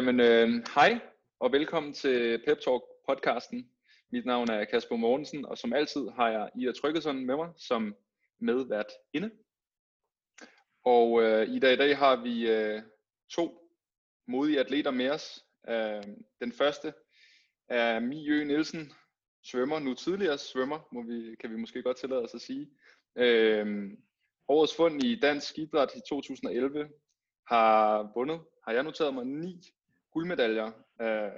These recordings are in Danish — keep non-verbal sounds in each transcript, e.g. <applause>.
Jamen, øh, hej og velkommen til Pep Talk podcasten. Mit navn er Kasper Mortensen, og som altid har jeg Ida Tryggesen med mig som medvært inde. Og øh, i dag, i dag har vi øh, to modige atleter med os. Øh, den første er Mie Nielsen, svømmer, nu tidligere svømmer, må vi, kan vi måske godt tillade os at sige. Øh, årets fund i dansk idræt i 2011 har vundet, har jeg noteret mig, ni guldmedaljer. Øh,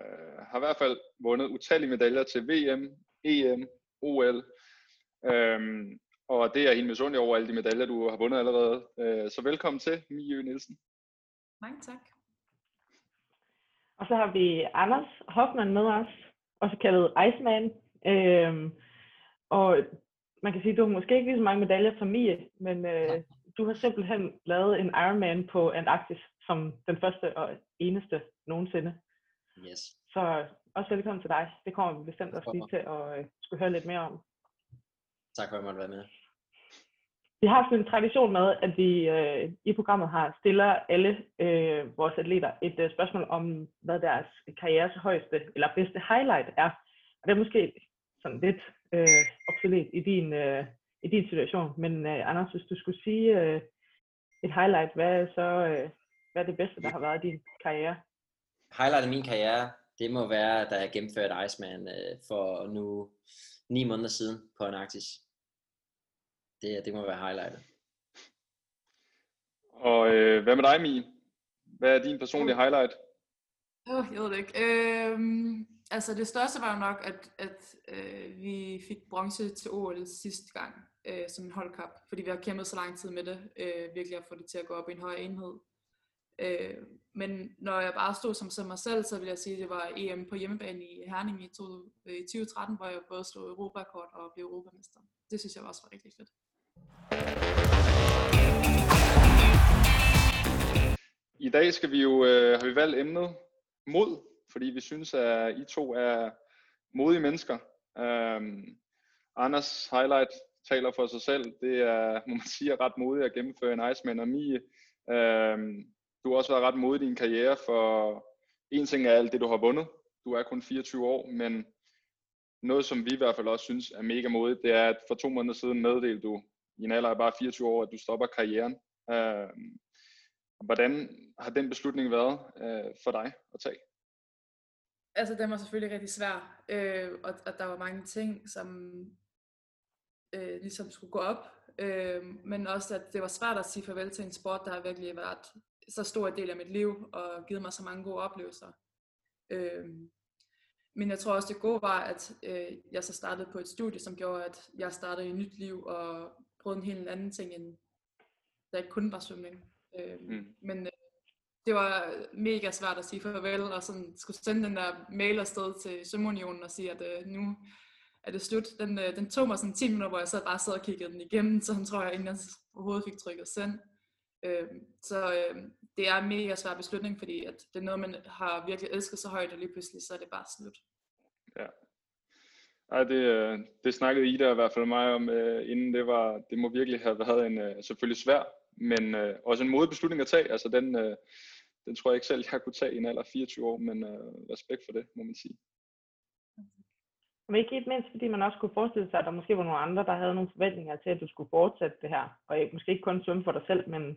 har i hvert fald vundet utallige medaljer til VM, EM, OL. Øh, og det er helt misundelig over alle de medaljer, du har vundet allerede. Øh, så velkommen til, Mie Nielsen. Mange tak. Og så har vi Anders Hoffmann med os, også kaldet Iceman. Øhm, og man kan sige, at du har måske ikke lige så mange medaljer som Mie, men øh, du har simpelthen lavet en Ironman på Antarktis som den første og eneste nogensinde. Yes. Så også velkommen til dig. Det kommer vi bestemt også lige til at øh, skulle høre lidt mere om. Tak for at jeg måtte være med. Vi har sådan en tradition med, at vi øh, i programmet har stiller alle øh, vores atleter et øh, spørgsmål om, hvad deres karrieres højeste eller bedste highlight er. Og det er måske sådan lidt øh, obsolet i din, øh, i din situation. Men øh, Anders, hvis du skulle sige øh, et highlight, hvad er så øh, hvad er det bedste, der har været i din karriere? Highlight af min karriere, det må være, da jeg gennemførte Iceman øh, for nu ni måneder siden på Antarktis. Det, det må være highlightet. Og øh, hvad med dig, Mie? Hvad er din personlige highlight? Oh, jeg ved det ikke. Øhm, altså det største var jo nok, at, at øh, vi fik bronze til OL sidste gang øh, som en holdkap, fordi vi har kæmpet så lang tid med det, øh, virkelig at få det til at gå op i en højere enhed. Øh, men når jeg bare stod som, som mig selv, så vil jeg sige, at det var EM på hjemmebane i Herning i, to, øh, i 2013, hvor jeg både slog Europakort og blev Europamester. Det synes jeg også var rigtig fedt. I dag skal vi jo, øh, har vi valgt emnet mod, fordi vi synes, at I to er modige mennesker. Øhm, Anders highlight taler for sig selv. Det er, må man sige, ret modigt at gennemføre en Iceman og Mie. øhm, du har også været ret modig i din karriere, for en ting er alt det, du har vundet. Du er kun 24 år, men noget, som vi i hvert fald også synes er mega modigt, det er, at for to måneder siden meddelte du i en alder af bare 24 år, at du stopper karrieren. Øhm, hvordan har den beslutning været øh, for dig at tage? Altså, den var selvfølgelig rigtig svær, øh, og, og der var mange ting, som øh, ligesom skulle gå op, øh, men også, at det var svært at sige farvel til en sport, der har virkelig været så stor en del af mit liv, og givet mig så mange gode oplevelser. Øh, men jeg tror også, det gode var, at øh, jeg så startede på et studie, som gjorde, at jeg startede et nyt liv, og prøvede en helt anden ting, end der ikke kun var svømning. Øh, mm. Men øh, det var mega svært at sige farvel, og sådan skulle sende den der mail afsted til Sømunionen og sige, at øh, nu er det slut. Den, øh, den tog mig sådan 10 minutter, hvor jeg så bare sad og kiggede den igennem, så han tror jeg, inden jeg overhovedet fik trykket send. Øh, så øh, det er en mega svær beslutning, fordi at det er noget, man har virkelig elsket så højt, og lige pludselig så er det bare slut. Ja. Ej, det, øh, det snakkede Ida i hvert fald mig om, øh, inden det var, det må virkelig have været en øh, selvfølgelig svær, men øh, også en modig beslutning at tage. Altså den, øh, den tror jeg ikke selv, jeg kunne tage i en alder 24 år, men øh, respekt for det, må man sige. Men ikke et mindst, fordi man også kunne forestille sig, at der måske var nogle andre, der havde nogle forventninger til, at du skulle fortsætte det her. Og måske ikke kun svømme for dig selv, men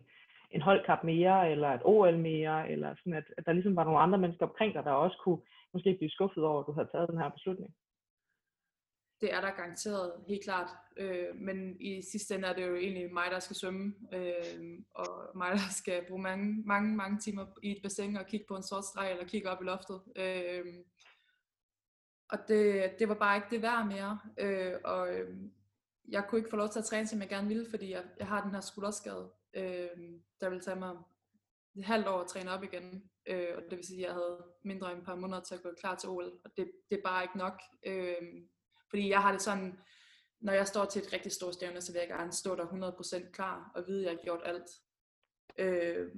en holdkap mere, eller et OL mere, eller sådan, at, at der ligesom var nogle andre mennesker omkring dig, der også kunne måske blive skuffet over, at du havde taget den her beslutning. Det er der garanteret, helt klart. Øh, men i sidste ende er det jo egentlig mig, der skal svømme, øh, og mig, der skal bruge mange, mange, mange timer i et bassin og kigge på en sort streg, eller kigge op i loftet. Øh, og det, det var bare ikke det værd mere. Øh, og øh, jeg kunne ikke få lov til at træne, som jeg gerne ville, fordi jeg, jeg har den her skulderskade, øh, der ville tage mig et halvt år at træne op igen. Øh, og det vil sige, at jeg havde mindre end et par måneder til at gå klar til OL. Og det, det er bare ikke nok. Øh, fordi jeg har det sådan, når jeg står til et rigtig stort stævne, så vil jeg gerne stå der 100% klar og vide, at jeg har gjort alt. Øh,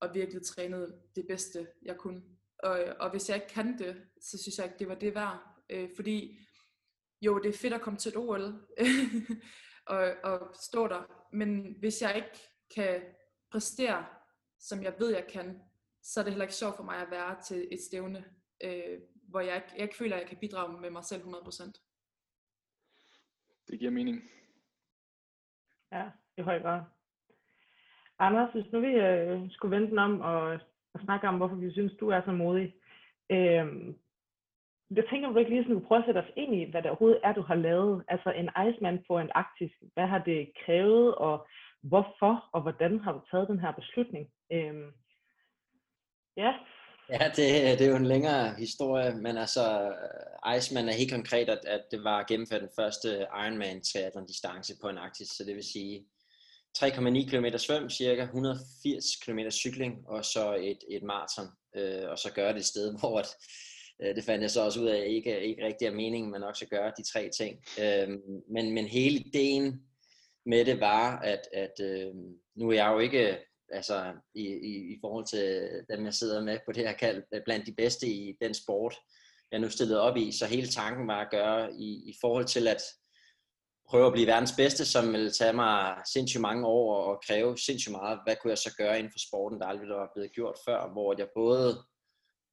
og virkelig trænet det bedste, jeg kunne. Og, og hvis jeg ikke kan det, så synes jeg ikke, det var det værd. Øh, fordi jo, det er fedt at komme til et OL <laughs> og, og stå der. Men hvis jeg ikke kan præstere, som jeg ved, jeg kan, så er det heller ikke sjovt for mig at være til et stævne, øh, hvor jeg, ikke- jeg ikke føler, at jeg kan bidrage med mig selv 100%. Det giver mening. Ja, i høj grad. Anders, hvis nu vi øh, skulle vente den om og, og snakke om, hvorfor vi synes, du er så modig. Øh, jeg tænker, om du ikke lige sådan, prøve at sætte os ind i, hvad det overhovedet er, du har lavet. Altså en Iceman på en arktisk. Hvad har det krævet, og hvorfor, og hvordan har du taget den her beslutning? Øh, ja, Ja, det, det er jo en længere historie, men altså, øh, Iceman er helt konkret, at, at det var gennemført den første Ironman triathlon distance på en arktis, så det vil sige 3,9 km svøm, cirka 180 km cykling, og så et, et maraton, øh, og så gøre det et sted, <laughs> hvor at, øh, det fandt jeg så også ud af, ikke, ikke rigtig er meningen, men også gøre de tre ting. Øh, men, men hele ideen med det var, at, at øh, nu er jeg jo ikke altså i, i, i forhold til dem, jeg sidder med på det her kald, øh, blandt de bedste i den sport, jeg nu stillet op i. Så hele tanken var at gøre i, i forhold til at prøve at blive verdens bedste, som ville tage mig sindssygt mange år og kræve sindssygt meget. Hvad kunne jeg så gøre inden for sporten, der aldrig var blevet gjort før, hvor jeg både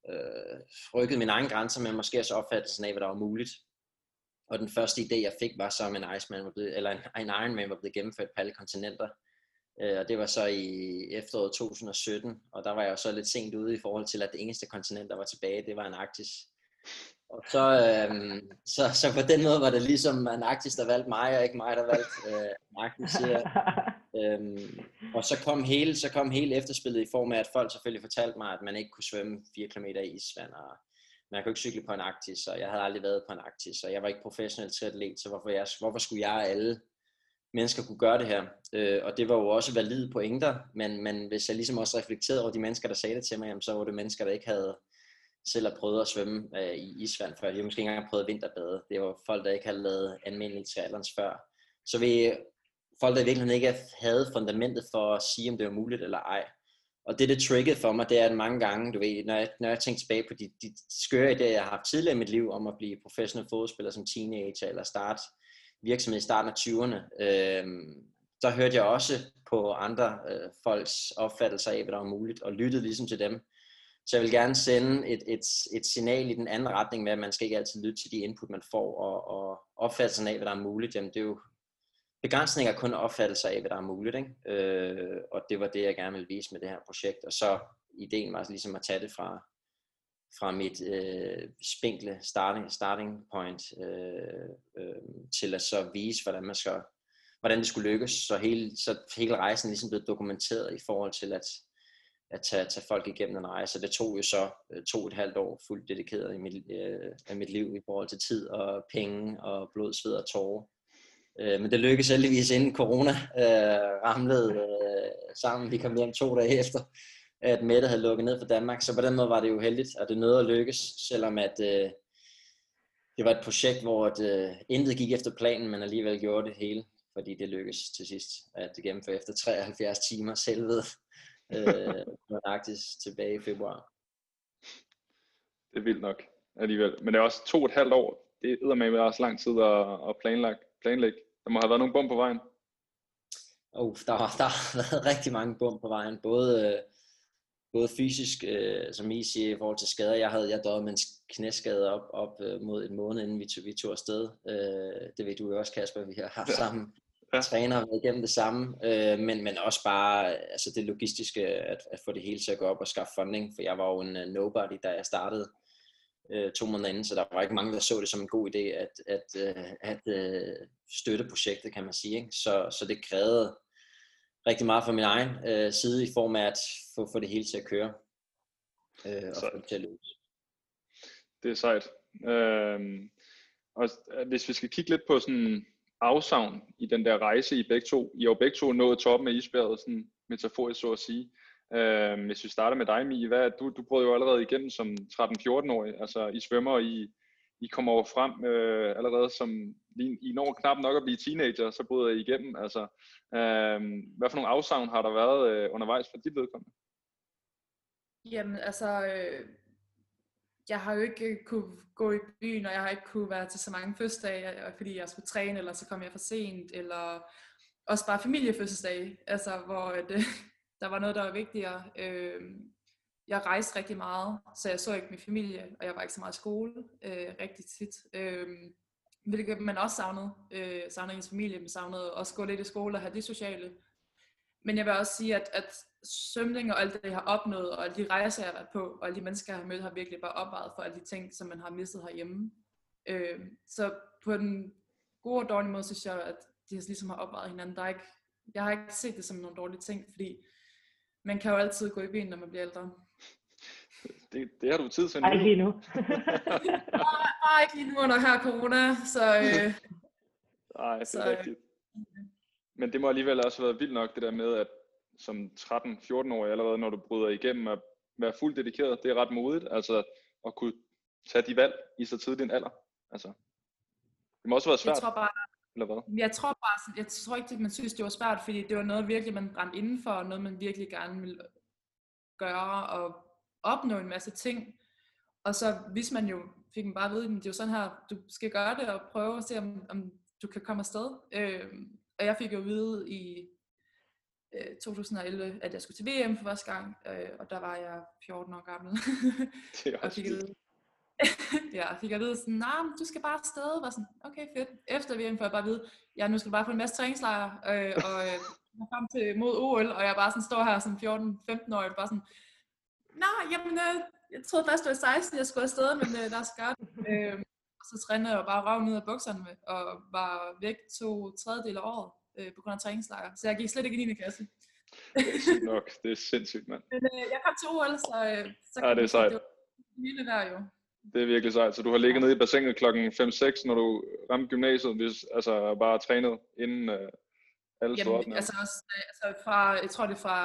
øh, rykkede mine egne grænser, men måske også opfattelsen af, hvad der var muligt. Og den første idé, jeg fik, var så, at en Iceman var blevet, eller en, en Ironman var blevet gennemført på alle kontinenter. Øh, og det var så i efteråret 2017, og der var jeg jo så lidt sent ude i forhold til, at det eneste kontinent, der var tilbage, det var Antarktis. Og så, øhm, så, så på den måde var det ligesom Antarktis, der valgte mig, og ikke mig, der valgte øh, Antarktis. Øhm, og så kom, hele, så kom hele efterspillet i form af, at folk selvfølgelig fortalte mig, at man ikke kunne svømme 4 km i isvand, og man kunne ikke cykle på Antarktis, og jeg havde aldrig været på Antarktis, og jeg var ikke professionel triatlet, så hvorfor, jeg, hvorfor skulle jeg og alle mennesker kunne gøre det her. Øh, og det var jo også valide pointer, men, men hvis jeg ligesom også reflekterede over de mennesker, der sagde det til mig, jamen, så var det mennesker, der ikke havde selv at prøve at svømme øh, i isvand før. De havde måske ikke engang prøvet vinterbade. Det var folk, der ikke havde lavet almindelig triathlons før. Så vi, folk, der virkelig ikke havde fundamentet for at sige, om det var muligt eller ej. Og det, det triggede for mig, det er, at mange gange, du ved, når jeg, når jeg tænker tilbage på de, de skøre idéer, jeg har haft tidligere i mit liv, om at blive professionel fodspiller som teenager, eller starte virksomhed i starten af 20'erne, øh, der hørte jeg også på andre øh, folks opfattelser af, hvad der var muligt, og lyttede ligesom til dem. Så jeg vil gerne sende et, et, et signal i den anden retning med, at man skal ikke altid lytte til de input, man får, og, og opfattelsen af, hvad der er muligt. Jamen, det er jo begrænsninger kun opfattelser af, hvad der er muligt. Ikke? Øh, og det var det, jeg gerne ville vise med det her projekt. Og så ideen var ligesom at tage det fra, fra mit øh, spinkle starting, starting point øh, øh, til at så vise, hvordan man skal, hvordan det skulle lykkes. Så hele, så hele rejsen ligesom blev dokumenteret i forhold til at, at tage, tage folk igennem en rejse. Det tog jo så øh, to og et halvt år fuldt dedikeret i mit, øh, af mit liv i forhold til tid og penge og blod, sved og tårer. Øh, men det lykkedes heldigvis inden corona øh, ramlede øh, sammen. Vi kom hjem to dage efter at Mette havde lukket ned for Danmark, så på den måde var det jo heldigt, at det nåede at lykkes, selvom at øh, det var et projekt, hvor at, øh, intet gik efter planen, men alligevel gjorde det hele, fordi det lykkedes til sidst at det gennemføre efter 73 timer selvved <laughs> øh, Arktis tilbage i februar. Det er vildt nok alligevel. Men det er også to og et halvt år. Det er med også lang tid at, at planlægge, planlægge. Der må have været nogle bum på vejen. Oh, der, har, der har været rigtig mange bum på vejen, både øh, både fysisk, øh, som I siger, i forhold til skader. Jeg havde jeg døde med en knæskade op, op øh, mod en måned, inden vi tog, vi tog afsted. Øh, det ved du jo også, Kasper, vi har haft ja. sammen. Ja. Træner har været igennem det samme, øh, men, men også bare altså det logistiske, at, at få det hele til at gå op og skaffe funding, for jeg var jo en uh, nobody, da jeg startede øh, to måneder inden, så der var ikke mange, der så det som en god idé at, at, øh, at øh, støtte projektet, kan man sige. Ikke? Så, så det krævede rigtig meget fra min egen øh, side i form af at få, få det hele til at køre øh, og få det til at lykkes. Det er sejt. Øhm, og hvis vi skal kigge lidt på sådan afsavn i den der rejse i begge to. I har jo begge to nået toppen af isbjerget, sådan metaforisk så at sige. Øhm, hvis vi starter med dig, Mie, hvad, du, du brød jo allerede igennem som 13-14-årig. Altså, I svømmer, I, i kommer over frem øh, allerede som, I, I når knap nok at blive teenager, så bryder I igennem. Altså, øh, hvad for nogle afsavn har der været øh, undervejs for dit vedkommende? Jamen altså, øh, jeg har jo ikke øh, kunne gå i byen, og jeg har ikke kunne være til så mange fødselsdage, fordi jeg skulle træne, eller så kom jeg for sent, eller også bare familiefødselsdage, altså hvor det, <laughs> der var noget, der var vigtigere. Øh, jeg rejste rigtig meget, så jeg så ikke min familie, og jeg var ikke så meget i skole øh, rigtig tit. Øh, hvilket man også savnede. Øh, savnede ens familie, men savnede også gå lidt i skole og have det sociale. Men jeg vil også sige, at, at svømning og alt det, jeg har opnået, og alle de rejser, jeg har været på, og alle de mennesker, jeg har mødt, har virkelig bare opvejet for alle de ting, som man har mistet herhjemme. Øh, så på den gode og dårlige måde, synes jeg, at de ligesom har opvejet hinanden. Der er ikke, jeg har ikke set det som nogle dårlige ting, fordi man kan jo altid gå i ben, når man bliver ældre. Det, det har du tid til nu. Ej, lige nu. <laughs> bare ikke lige nu under her corona, så... Øh, Nej, det er så, så, rigtigt. Men det må alligevel også have været vildt nok, det der med, at som 13-14-årig allerede, når du bryder igennem, at være fuldt dedikeret, det er ret modigt, altså at kunne tage de valg i så tidlig en alder. Altså, det må også være svært, jeg tror bare, eller hvad? jeg tror bare, jeg tror ikke, at man synes, det var svært, fordi det var noget virkelig, man brændte indenfor, og noget, man virkelig gerne ville gøre, og opnå en masse ting. Og så hvis man jo, fik man bare at vide, at det er jo sådan her, du skal gøre det, og prøve at se, om, om du kan komme afsted. Øh, og jeg fik jo at vide i øh, 2011, at jeg skulle til VM for første gang, øh, og der var jeg 14 år gammel. <laughs> Det er og fik at vildt. vide, <laughs> ja, fik at vide sådan, nej, nah, du skal bare afsted. Var sådan, okay, fedt. Efter VM får jeg bare at vide, ja, nu skal du bare få en masse træningslejre, øh, og øh, jeg <laughs> frem til mod OL, og jeg bare sådan står her som 14-15 år, bare sådan, nej, jamen, øh, jeg troede først, det var 16, jeg skulle afsted, men øh, os gøre det. Øh, og så trænede jeg bare røven ud af bukserne, med, og var væk to tredjedel af året øh, på grund af træningslejre. Så jeg gik slet ikke i 9. klasse. Det er sygt nok. Det er sindssygt, mand. Men øh, jeg kom til OL, så, øh, så Ja, det er sejt. det lille der jo. Det er virkelig sejt. Så du har ligget nede i bassinet klokken 5-6, når du ramte gymnasiet, hvis, altså bare trænet inden uh, alle stod op. Jamen, altså, også, øh, altså fra, jeg tror det er fra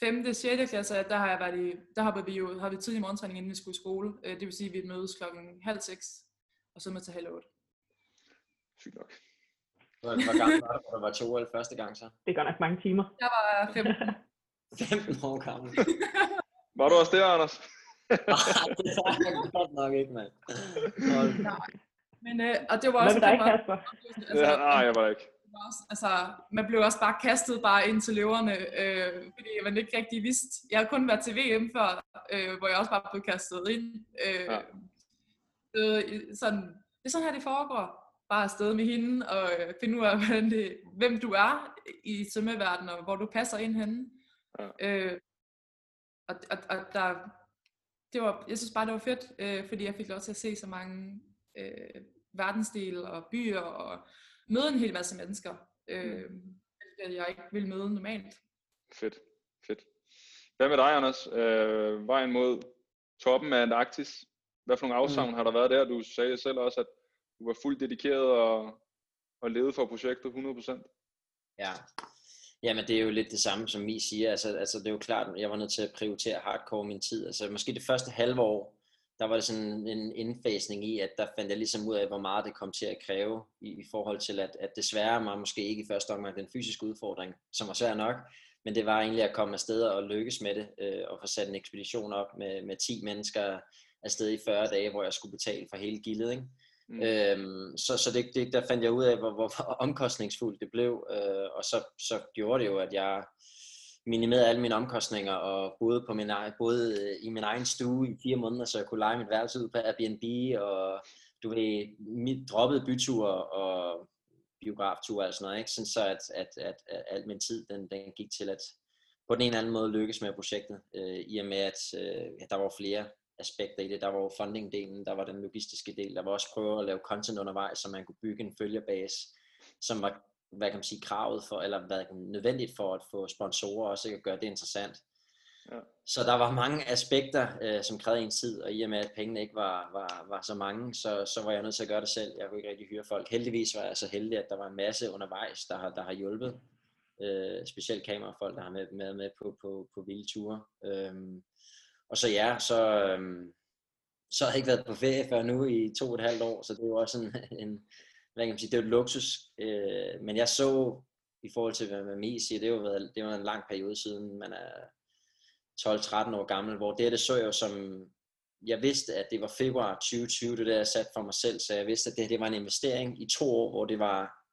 5. 6. klasse, der har jeg været i, der har vi jo, har vi tidlig morgentræning, inden vi skulle i skole. Øh, Det vil sige, at vi mødes klokken halv seks, og så med til halv otte. Sygt nok. Hvor, gammel var du, da du var til OL første gang så? Det er godt nok mange timer. Jeg var 15. 15 <laughs> år gammel. <laughs> Var du også der, Anders? Ej, <laughs> det var jeg godt nok ikke, mand. Men, øh, og det var Hvad også med dig, Kasper? altså, ja, nej, jeg var ikke. Også, altså, man blev også bare kastet bare ind til løverne, øh, fordi man ikke rigtig vidste. Jeg havde kun været til VM før, øh, hvor jeg også bare blev kastet ind. Øh, Ja. øh, sådan, det er sådan her, det foregår. Bare afsted med hende og øh, finde ud af, hvordan det, hvem du er i svømmeverdenen, og hvor du passer ind henne. Ja. Øh, og, og, og der, det var, jeg synes bare, det var fedt, øh, fordi jeg fik lov til at se så mange øh, verdensdele og byer og møde en hel masse mennesker, øh, mm. jeg ikke ville møde normalt. Fedt, fedt. Hvad med dig, Anders? Øh, vejen mod toppen af Antarktis. Hvad for nogle afsavn mm. har der været der? Du sagde selv også, at du var fuldt dedikeret og, og levede for projektet 100%. Ja. Jamen, det er jo lidt det samme, som Mi siger. Altså, altså, det er jo klart, at jeg var nødt til at prioritere hardcore min tid. Altså, måske det første halve år, der var det sådan en indfasning i, at der fandt jeg ligesom ud af, hvor meget det kom til at kræve i, i forhold til, at, at desværre var måske ikke i første omgang den fysiske udfordring, som var svær nok, men det var egentlig at komme afsted og lykkes med det, øh, og få sat en ekspedition op med, med 10 mennesker afsted i 40 dage, hvor jeg skulle betale for hele gildet, ikke? Mm. Øhm, så så det, det, der fandt jeg ud af, hvor, hvor omkostningsfuldt det blev, øh, og så, så gjorde det jo, at jeg minimerede alle mine omkostninger og boede, på min, boede øh, i min egen stue i fire måneder, så jeg kunne lege mit værelse ud på Airbnb, og du ved, mit, droppede byture og biografture og sådan noget, ikke? Sådan så at, at, at, at al min tid, den, den gik til at på den ene eller anden måde lykkes med projektet, øh, i og med at øh, ja, der var flere aspekter i det. Der var funding-delen, der var den logistiske del, der var også prøve at lave content undervejs, så man kunne bygge en følgerbase, som var, hvad kan man sige, kravet for, eller hvad kan man, nødvendigt for at få sponsorer også, ikke? at gøre det interessant. Ja. Så der var mange aspekter, øh, som krævede en tid, og i og med at pengene ikke var, var, var så mange, så, så var jeg nødt til at gøre det selv. Jeg kunne ikke rigtig hyre folk. Heldigvis var jeg så heldig, at der var en masse undervejs, der har, der har hjulpet. Øh, specielt kamerafolk, der har med, med, med på, på, på vilde ture. Øhm, og så ja, så, øhm, så har jeg ikke været på ferie før nu i to og et halvt år, så det er jo også en, <laughs> en hvad kan man sige, det er jo et luksus. Øh, men jeg så, i forhold til hvad med siger, det har jo været, det var en lang periode siden, man er 12-13 år gammel, hvor det, det så jeg jo som, jeg vidste, at det var februar 2020, det der jeg satte for mig selv, så jeg vidste, at det, her, det var en investering i to år, hvor det var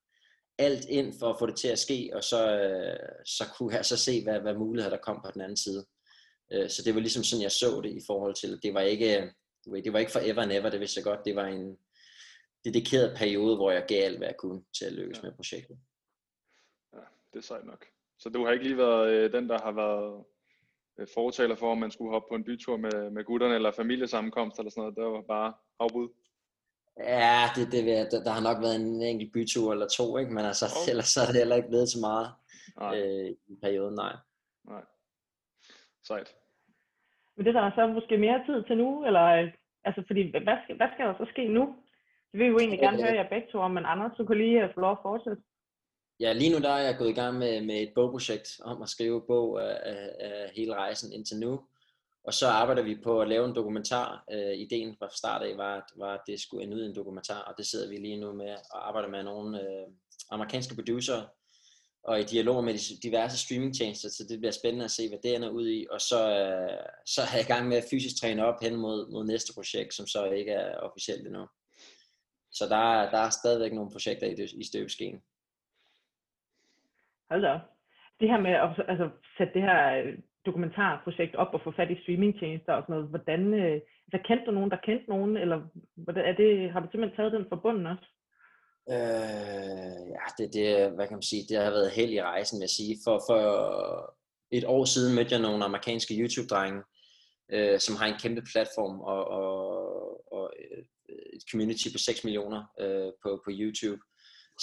alt ind for at få det til at ske, og så, øh, så kunne jeg så se, hvad, hvad muligheder der kom på den anden side. Øh, så det var ligesom sådan, jeg så det i forhold til, det var ikke, øh, det var ikke forever and ever, det vidste jeg godt. Det var en dedikeret periode, hvor jeg gav alt, hvad jeg kunne til at lykkes ja. med projektet. Ja, det er sejt nok. Så du har ikke lige været øh, den, der har været øh, fortaler for, om man skulle hoppe på en bytur med, med gutterne, eller familiesammenkomst eller sådan noget. Det var bare afbud. Ja, det, det, der, der har nok været en enkelt bytur eller to, ikke? men altså, okay. ellers så er det heller ikke blevet så meget nej. øh, i perioden, nej. Nej. Sejt. Men det der er så måske mere tid til nu, eller øh, altså fordi, hvad skal, hvad skal der så ske nu? Det vil jo egentlig gerne øh, høre jer begge to om, men Anders, du kan lige øh, få lov at fortsætte. Ja, lige nu der er jeg gået i gang med, med et bogprojekt om at skrive bog af, af, af hele rejsen indtil nu. Og så arbejder vi på at lave en dokumentar. Øh, ideen fra start af var, var, at det skulle ende ud i en dokumentar, og det sidder vi lige nu med og arbejder med nogle øh, amerikanske producer og i dialog med de diverse streamingtjenester, så det bliver spændende at se, hvad det ender ud i. Og så, øh, så er jeg i gang med at fysisk træne op hen mod, mod næste projekt, som så ikke er officielt endnu. Så der, der er stadigvæk nogle projekter i, i støbeskeen. Hold da Det her med at altså, sætte det her øh, dokumentarprojekt op og få fat i streamingtjenester og sådan noget, hvordan, øh, altså kendte du nogen, der kendte nogen, eller hvordan, er det, har du simpelthen taget den fra bunden også? Øh, ja, det, det, hvad kan man sige, det har været held i rejsen, vil jeg sige. For, for et år siden mødte jeg nogle amerikanske YouTube-drenge, øh, som har en kæmpe platform og, og, et community på 6 millioner øh, på, på YouTube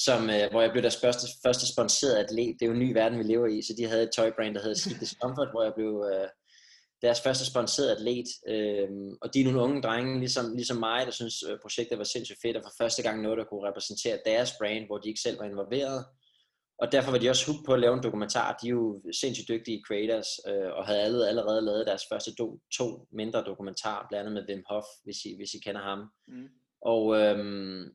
som, øh, hvor jeg blev deres første, første sponsoreret atlet. Det er jo en ny verden, vi lever i, så de havde et tøjbrand, der hedder City Discomfort, hvor jeg blev øh, deres første sponsoreret atlet. Øh, og de er nogle unge drenge, ligesom, ligesom mig, der synes øh, projektet var sindssygt fedt, og for første gang noget, der kunne repræsentere deres brand, hvor de ikke selv var involveret. Og derfor var de også hooked på at lave en dokumentar. De er jo sindssygt dygtige creators, øh, og havde allerede, allerede lavet deres første to, to mindre dokumentarer, blandt andet med Wim Hof, hvis I, hvis I kender ham. Mm. Og, øhm,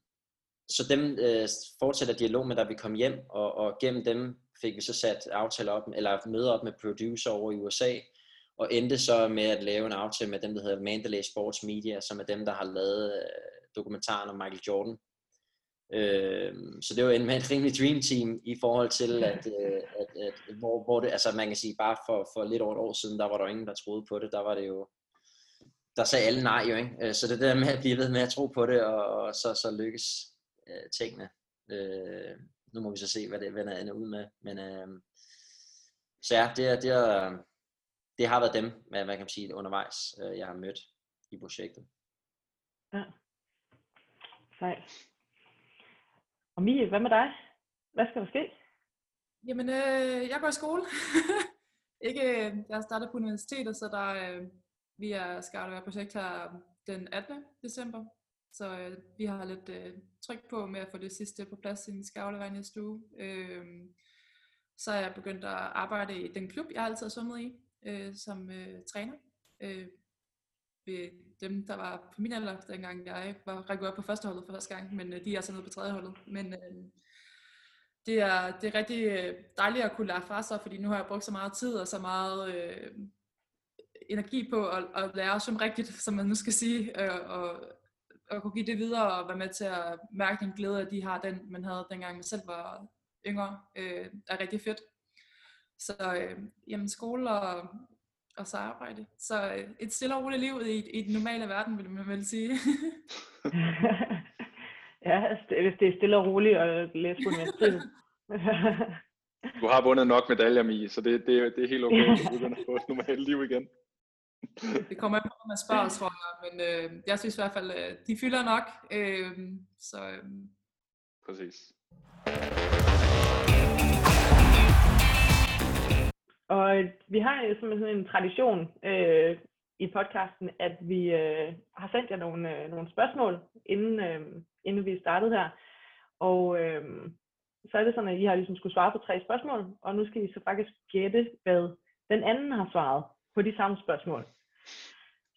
så dem øh, fortsætter dialog med, da vi kom hjem, og, og gennem dem fik vi så sat aftaler op, eller møder op med producer over i USA, og endte så med at lave en aftale med dem, der hedder Mandalay Sports Media, som er dem, der har lavet øh, dokumentaren om Michael Jordan. Øh, så det var en, en rimelig dream team i forhold til, at, øh, at, at hvor, hvor det, altså man kan sige, bare for, for lidt over et år siden, der var der ingen, der troede på det, der var det jo, der sagde alle nej jo, ikke? Øh, så det der med at blive ved med at tro på det, og, og så, så lykkes øh, tingene. Øh, nu må vi så se, hvad det, hvad ender ud med. Men, øh, så ja, det, det, er, det har været dem, hvad, hvad kan man sige, undervejs, øh, jeg har mødt i projektet. Ja. Sejt. Og Mie, hvad med dig? Hvad skal der ske? Jamen, øh, jeg går i skole. <laughs> ikke, jeg har startet på universitetet, så der, øh, vi er, skal være projekt her den 18. december. Så øh, vi har lidt øh, tryk på med at få det sidste på plads, inden vi skal aflevere næste uge. Øh, så er jeg begyndt at arbejde i den klub, jeg altid har svømmet i, øh, som øh, træner. Øh, ved dem, der var på min alder, dengang jeg var rækket op på første holdet for første gang, men øh, de er så nede på tredje holdet. Men øh, det, er, det er rigtig øh, dejligt at kunne lære fra sig, fordi nu har jeg brugt så meget tid og så meget øh, energi på at, at lære svømme rigtigt, som man nu skal sige, øh, og at kunne give det videre og være med til at mærke den glæde, at de har den, man havde dengang man selv var yngre, øh, er rigtig fedt. Så øh, jamen, skole og, og så arbejde. Så øh, et stille og roligt liv i, i den normale verden, vil man vel sige. <laughs> ja, hvis det er stille og roligt at læse på universitetet. <laughs> du har vundet nok medaljer, Mie, så det, det, det er helt okay, at <laughs> du begynder at få et normalt liv igen. Det kommer an på, når man spørger, tror jeg. Men øh, jeg synes i hvert fald, øh, de fylder nok. Øh, så, øh. Præcis. Og vi har jo simpelthen en tradition øh, i podcasten, at vi øh, har sendt jer nogle, øh, nogle spørgsmål, inden, øh, inden vi startede her. Og øh, så er det sådan, at I har ligesom skulle svare på tre spørgsmål, og nu skal I så faktisk gætte, hvad den anden har svaret på de samme spørgsmål.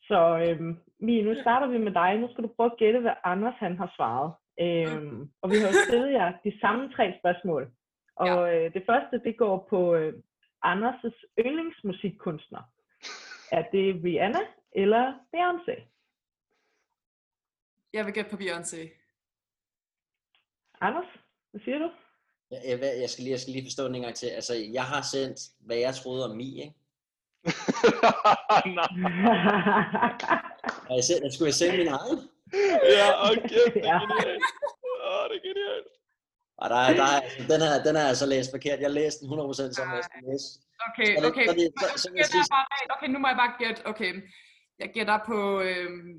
Så øhm, Mie, nu starter vi med dig. Nu skal du prøve at gætte, hvad Anders han har svaret. Øhm, og vi har jo stillet jer de samme tre spørgsmål. Og ja. øh, det første, det går på øh, Anders' yndlingsmusikkunstner. Er det Rihanna eller Beyoncé? Jeg vil gætte på Beyoncé. Anders, hvad siger du? Jeg, jeg, jeg, skal lige, jeg skal lige forstå den en gang til. Altså, jeg har sendt, hvad jeg troede om Mi, ikke? <laughs> Nej. Jeg, jeg skulle jeg sende min egen? Ja, okay, det er Ja. genialt. Åh, det er genialt. Og der, er- der, er, altså, den, her, den her er altså læst forkert. Jeg læste den 100% som Nej. SMS. Okay, Så det- okay. så er det- så- så vil jeg sige- bare. Okay, nu må jeg bare gætte. Okay, jeg gætter på... Øhm...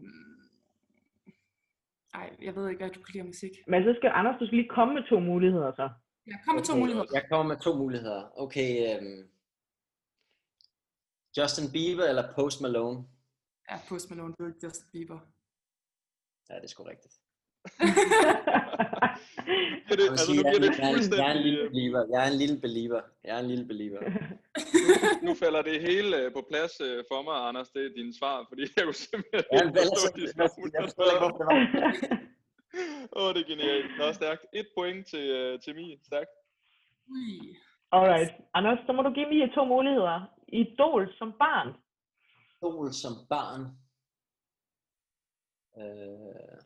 Ej, jeg ved ikke, hvad du kan lide musik. Men så skal Anders, du skal lige komme med to muligheder så. Jeg kommer med to muligheder. Jeg kommer med to muligheder. Okay, øhm, Justin Bieber eller Post Malone? Ja, Post Malone, det er ikke Justin Bieber. Ja, det er sgu rigtigt. Det, Jeg, vil altså, sige, nu jeg, bliver det er, jeg, er, en- jeg er en fuldstændig... lille øh, believer. Jeg er en lille believer. Jeg er en lille believer. Nu falder det hele øh, på plads øh, for mig, Anders. Det er dine svar, fordi jeg kunne simpelthen Ja, ikke forstå de jeg, svar. det. Åh, oh, det er genialt. Nå, stærkt. Et point til, til Mie. Stærkt. Ui. Alright. Anders, så må du give mig to muligheder. Idol som barn. Idol som barn. Øh,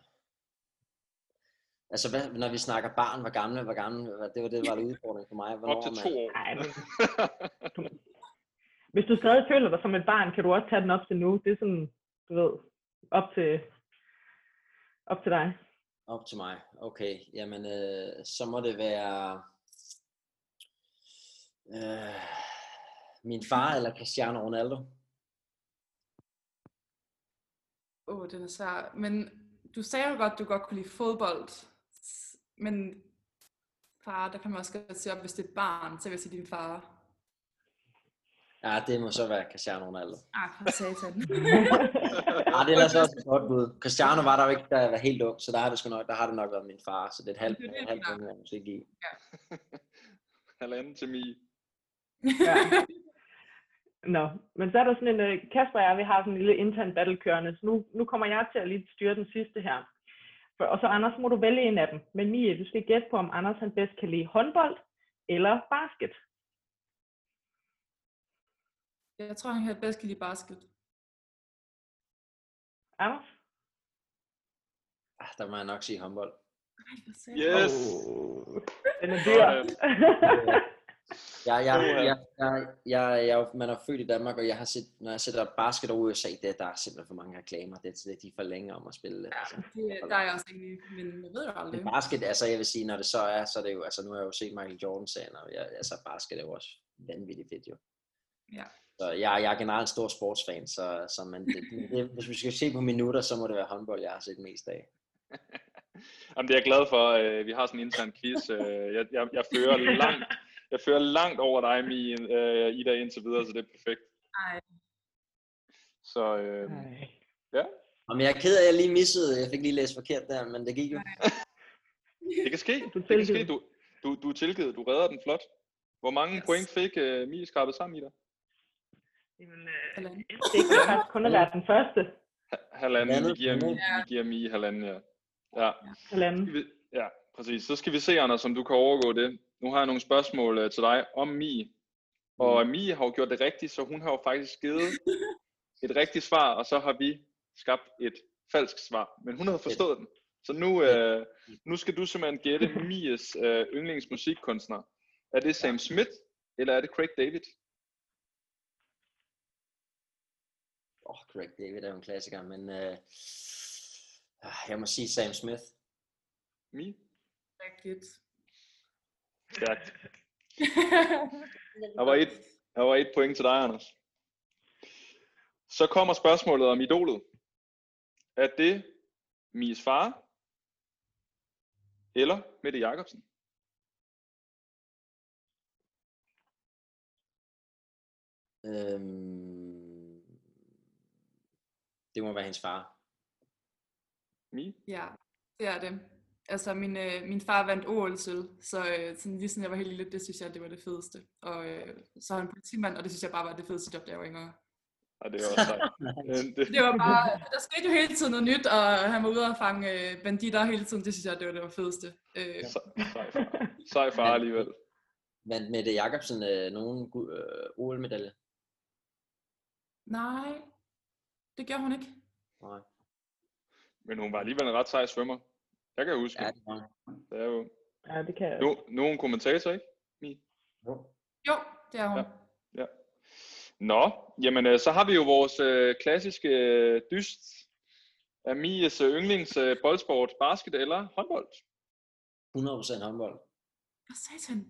altså, hvad, når vi snakker barn, hvor gamle, hvor gamle, det var det, der var en udfordring for mig. Hvornår Op til to man- år. Ej, men <laughs> hvis du stadig føler dig som et barn, kan du også tage den op til nu. Det er sådan, du ved, op til, op til dig. Op til mig. Okay, jamen øh, så må det være øh, min far <laughs> eller Cristiano Ronaldo. Åh, oh, den er svær. Men du sagde jo godt, du godt kunne lide fodbold. Men far, der kan man også godt se op, hvis det er et barn, så vil jeg sige din far. Ja, det må så være Cristiano Ronaldo. Ah, for satan. Ja, <laughs> det er ellers også et godt bud. Cristiano var der jo ikke, da jeg var helt ung, så der har det, sgu nok, der har det nok været min far, så det er et halvt, Det er det, et halvt jeg point, jeg måske give. <laughs> Halvanden til Mie. Ja. <laughs> Nå, men så er der sådan en, uh, Kasper og jeg, vi har sådan en lille intern battle kørende, så nu, nu kommer jeg til at lige styre den sidste her. For, og så Anders, må du vælge en af dem. Men Mie, du skal gætte på, om Anders han bedst kan lide håndbold eller basket. Jeg tror, han kan bedst kan lide basket. Anders? Ah, der må jeg nok sige håndbold. Yes! Oh, den er dyr. <laughs> Jeg, jeg, jeg, jeg, jeg, jeg, man er født i Danmark, og jeg har set, når jeg sætter basket over USA, det, der er simpelthen for mange reklamer. Det, det, de er for længe om at spille. Ja, Altså. det, der er jeg også enig men jeg ved jo aldrig. Men basket, altså jeg vil sige, når det så er, så er det jo, altså nu har jeg jo set Michael Jordan sagen, og jeg, altså basket er jo også vanvittigt fedt jo. Ja. Så jeg, jeg er generelt en stor sportsfan, så, så man, det, det, hvis vi skal se på minutter, så må det være håndbold, jeg har set mest af. Jamen, det er jeg glad for. Øh, Vi har sådan en intern quiz. Øh, Jeg, jeg, jeg, fører langt, jeg fører langt over dig, Mie, øh, i dag indtil videre, så det er perfekt. Ej. Så øh, Ej. ja, Og men jeg er ked af, at jeg lige missede, jeg fik lige læst forkert der, men det gik jo. det kan ske. Du Det kan ske. Du, du, du er tilgivet. Du redder den flot. Hvor mange Yes. point fik uh, Mie skrabet sammen i dig? Jamen, øh, det kan kun at være den første. Ha- Halvanden. Vi giver, vi giver Mie halvanden, ja. Ja, Halvanden. Ja, præcis. Så skal vi se, Anders, om du kan overgå det. Nu har jeg nogle spørgsmål uh, til dig om Mie. Og Mie har jo gjort det rigtigt, så hun har jo faktisk givet <laughs> et rigtigt svar, og så har vi skabt et falsk svar. Men hun havde forstået den. Så nu, øh, nu skal du simpelthen gætte <laughs> Mies øh, yndlingsmusikkunstner. Er det Sam Smith, eller er det Craig David? Åh, oh, Craig David er jo en klassiker, men øh, ah, jeg må sige Sam Smith. Mie? Rigtigt. Stærkt. <laughs> Der var, et, der var et point til dig, Anders. Så kommer spørgsmålet om idolet. Er det Mies far, eller Mette Jacobsen? Øhm, det må være hendes far. Mie? Ja, det er det. Altså, min, øh, min far vandt OL-sølv, så øh, sådan, lige siden jeg var helt lille, det synes jeg, det var det fedeste. Og øh, så er han politimand, og det synes jeg bare var det fedeste job, da jeg var yngre. Og det også sejt. <laughs> Det, Det var bare, der skete jo hele tiden noget nyt, og han var ude og fange øh, banditter hele tiden, det synes jeg, det var det var fedeste. Øh, sej far. Sej far alligevel. Vandt Mette Jacobsen øh, nogen øh, OL-medalje? nej, det gjorde hun ikke. Nej. Men hun var alligevel en ret sej svømmer. Jeg kan huske. Ja, det var. Det er jo Ja, det kan jeg. nu, nu er hun kommentator, ikke? Jo. Jo, det er hun. Ja. Ja. Nå, jamen øh, så har vi jo vores øh, klassiske øh, dyst. Er Mies øh, yndlings øh, boldsport basket eller håndbold? 100% håndbold. Hvad satan? <laughs>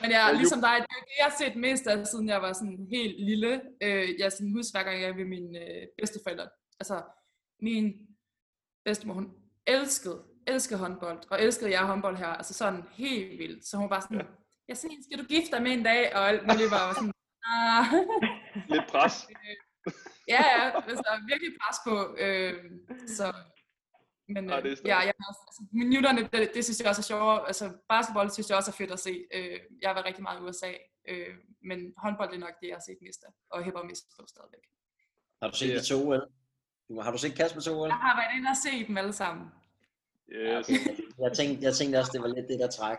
Men jeg, ligesom dig, det er det, jeg har set mest af, siden jeg var sådan helt lille. Øh, jeg sådan husker hver gang, jeg er ved mine øh, bedsteforældre. Altså, min bedstemor, hun elskede, elskede håndbold, og elskede jeg håndbold her, altså sådan helt vildt. Så hun var sådan, jeg siger, skal du gifte dig med en dag? Og alt muligt var sådan, ah. <laughs> Lidt pres. <laughs> ja, ja, altså virkelig pres på. Øh, så, men Ja, det er stort. ja, jeg, altså, minutterne, det, det, synes jeg også er sjovere. Altså basketball synes jeg også er fedt at se. Øh, jeg har været rigtig meget i USA, øh, men håndbold er nok det, jeg har set mest af, og hæpper mest på stadigvæk. Har du set Ja. de to OL? Du- Har du set Kasper to OL? Jeg har været inde og set dem alle sammen. Yes. Jeg tænkte, jeg tænkte også, det var lidt det, der træk.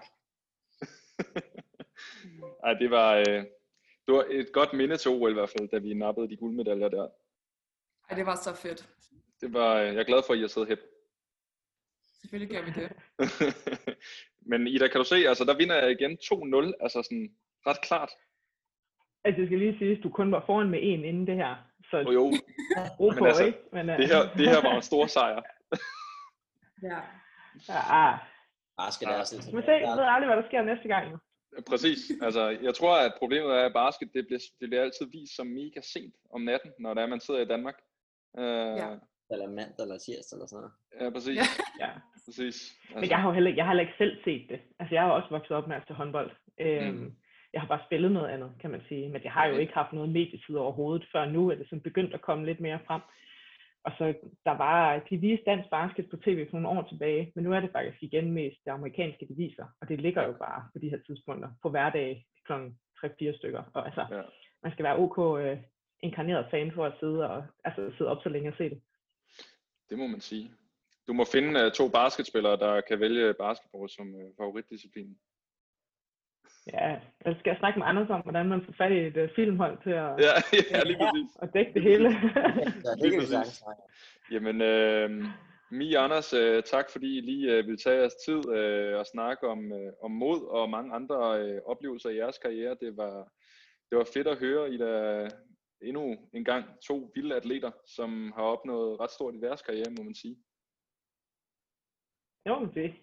<laughs> Ej, det var, øh, det var et godt minde til OL i hvert fald, da vi nappede de guldmedaljer der. Ej, det var så fedt. Det var, øh, jeg er glad for, at I har siddet hæb. Selvfølgelig gør vi det. <laughs> Men Ida, kan du se, altså der vinder jeg igen 2-0, altså sådan ret klart. Altså, det skal lige sige, at du kun var foran med en inden det her. Så Og jo, ro Men på, altså, ikke? Men, øh, det her, det her var en stor <laughs> sejr. Ja. Ja, ah. Basket er også lidt... Men se, jeg ved aldrig, hvad der sker næste gang. jo. Præcis. Altså, jeg tror, at problemet er, at basket, det bliver, det bliver altid vist som mega sent om natten, når det er, man sidder i Danmark. Uh, ja. Ja. Eller mandag eller tirsdag eller sådan noget. ja, præcis. Ja. Ja. præcis. Altså, Men jeg har jo heller, jeg har heller ikke selv set det. Altså, jeg har jo også vokset op med at se håndbold. Øhm, Mm. Jeg har bare spillet noget andet, kan man sige. Men jeg har jo ikke haft noget medietid overhovedet, før nu er det sådan begyndt at komme lidt mere frem. Og så der var, de viste dansk basket på tv for nogle år tilbage, men nu er det faktisk igen mest de amerikanske diviser, og det ligger jo bare på de her tidspunkter på hverdag kl. 3-4 stykker. Og altså, Ja. man skal være ok øh, inkarneret fan for at sidde, og, altså, sidde op så længe og se det. Det må man sige. Du må finde uh, to basketspillere, der kan vælge basketball som uh, favoritdisciplin. Ja, jeg skal jeg snakke med Anders om, hvordan man får fat i et uh, filmhold til at, Ja, <laughs> ja lige præcis. <laughs> at dække det hele. Ja, det kan vi sagtens. Jamen, øh, Mi og Anders, øh, tak fordi I lige øh, vil tage jeres tid øh, og snakke om, øh, om mod og mange andre øh, oplevelser i jeres karriere. Det var, det var fedt at høre, I der endnu en gang to vilde atleter, som har opnået ret stort i deres karriere, må man sige. Jo, det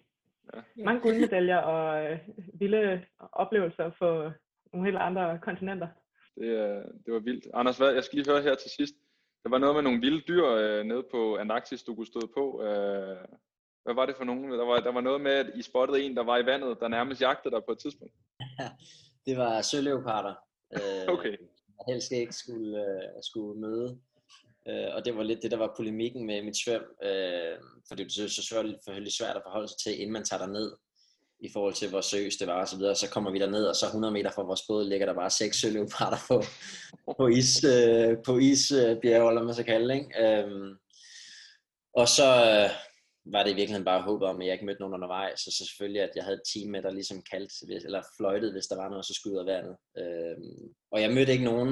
Ja. mange guldmedaljer og øh, vilde oplevelser på nogle helt andre kontinenter. Det, øh, det var vildt. Anders, hvad, jeg skal lige høre her til sidst. Der var noget med nogle vilde dyr øh, nede på Antarktis, du kunne støde på. Øh, hvad var det for nogen? Der var, der var noget med, at I spottede en, der var i vandet, der nærmest jagtede dig på et tidspunkt. <laughs> Det var søløveparter. Øh, Okay. Jeg helst ikke skulle, øh, skulle møde. Øh, og det var lidt det, der var polemikken med mit svøm. Øh, for det er så selvfølgelig, svært at forholde sig til, inden man tager ned i forhold til, hvor seriøst det var og så videre. Så kommer vi der ned og så 100 meter fra vores båd ligger der bare seks søløveparter på, på is, øh, på isbjerg, eller man så kalde det, ikke? Øhm, og så øh, var det i virkeligheden bare håbet om, at jeg ikke mødte nogen undervejs, så selvfølgelig, at jeg havde et team med, der ligesom kaldte, eller fløjtede, hvis der var noget, så skulle ud af vandet. Øhm, og jeg mødte ikke nogen,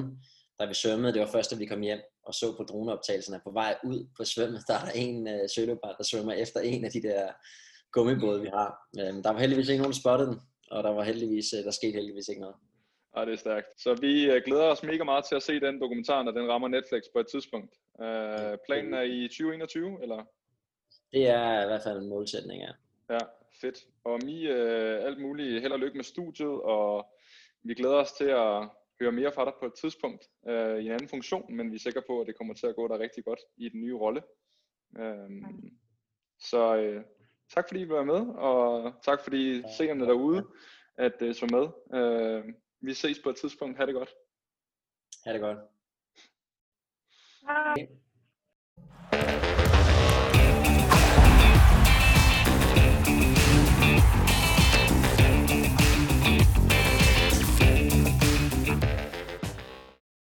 da vi svømmede. Det var først, da vi kom hjem og så på droneoptagelserne på vej ud på svømmet, der er der en øh, søløbart, der svømmer efter en af de der gummibåde, vi har. Øhm, der var heldigvis ikke nogen, der spottede den, og der var heldigvis, øh, der skete heldigvis ikke noget. Ja, det er stærkt. Så vi øh, glæder os mega meget til at se den dokumentar, når den rammer Netflix på et tidspunkt. Øh, planen er i 2021, eller? Det er i hvert fald en målsætning, ja. Ja, fedt. Og Mi, øh, alt muligt held og lykke med studiet, og vi glæder os til at høre mere fra dig på et tidspunkt øh, i en anden funktion, men vi er sikre på, at det kommer til at gå dig rigtig godt i den nye rolle. Øhm, så øh, tak fordi I var med, og tak fordi seerne derude, at øh, så med. Øh, vi ses på et tidspunkt. Ha' det godt. Ha' det godt. Hej.